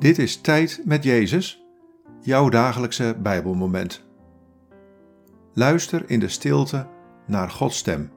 Dit is Tijd met Jezus, jouw dagelijkse Bijbelmoment. Luister in de stilte naar Gods stem.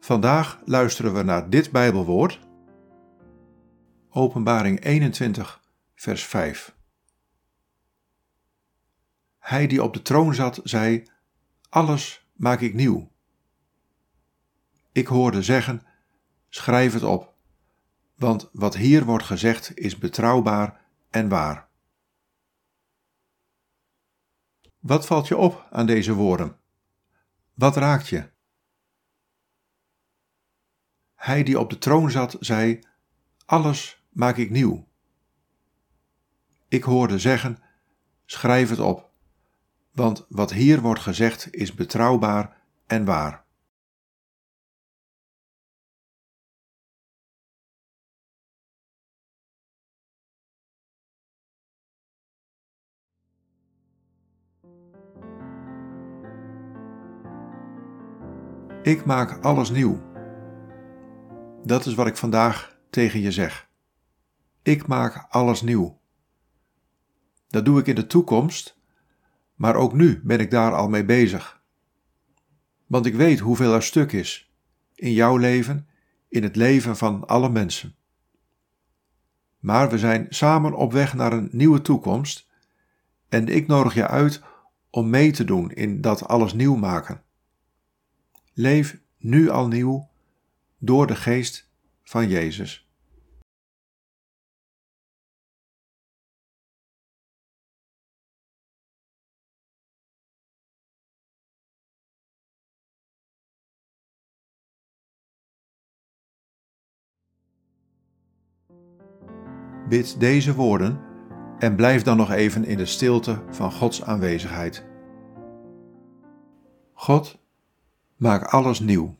Vandaag luisteren we naar dit Bijbelwoord. Openbaring 21, vers 5. Hij die op de troon zat, zei: Alles maak ik nieuw. Ik hoorde zeggen: Schrijf het op want wat hier wordt gezegd is betrouwbaar en waar. Wat valt je op aan deze woorden? Wat raakt je? Hij die op de troon zat, zei: Alles maak ik nieuw. Ik hoorde zeggen: Schrijf het op, want wat hier wordt gezegd is betrouwbaar en waar. Ik maak alles nieuw. Dat is wat ik vandaag tegen je zeg. Ik maak alles nieuw. Dat doe ik in de toekomst, maar ook nu ben ik daar al mee bezig. Want ik weet hoeveel er stuk is in jouw leven, in het leven van alle mensen. Maar we zijn samen op weg naar een nieuwe toekomst en ik nodig je uit om mee te doen in dat alles nieuw maken. Leef nu al nieuw door de geest van Jezus. Bid deze woorden en blijf dan nog even in de stilte van Gods aanwezigheid. God, Maak alles nieuw.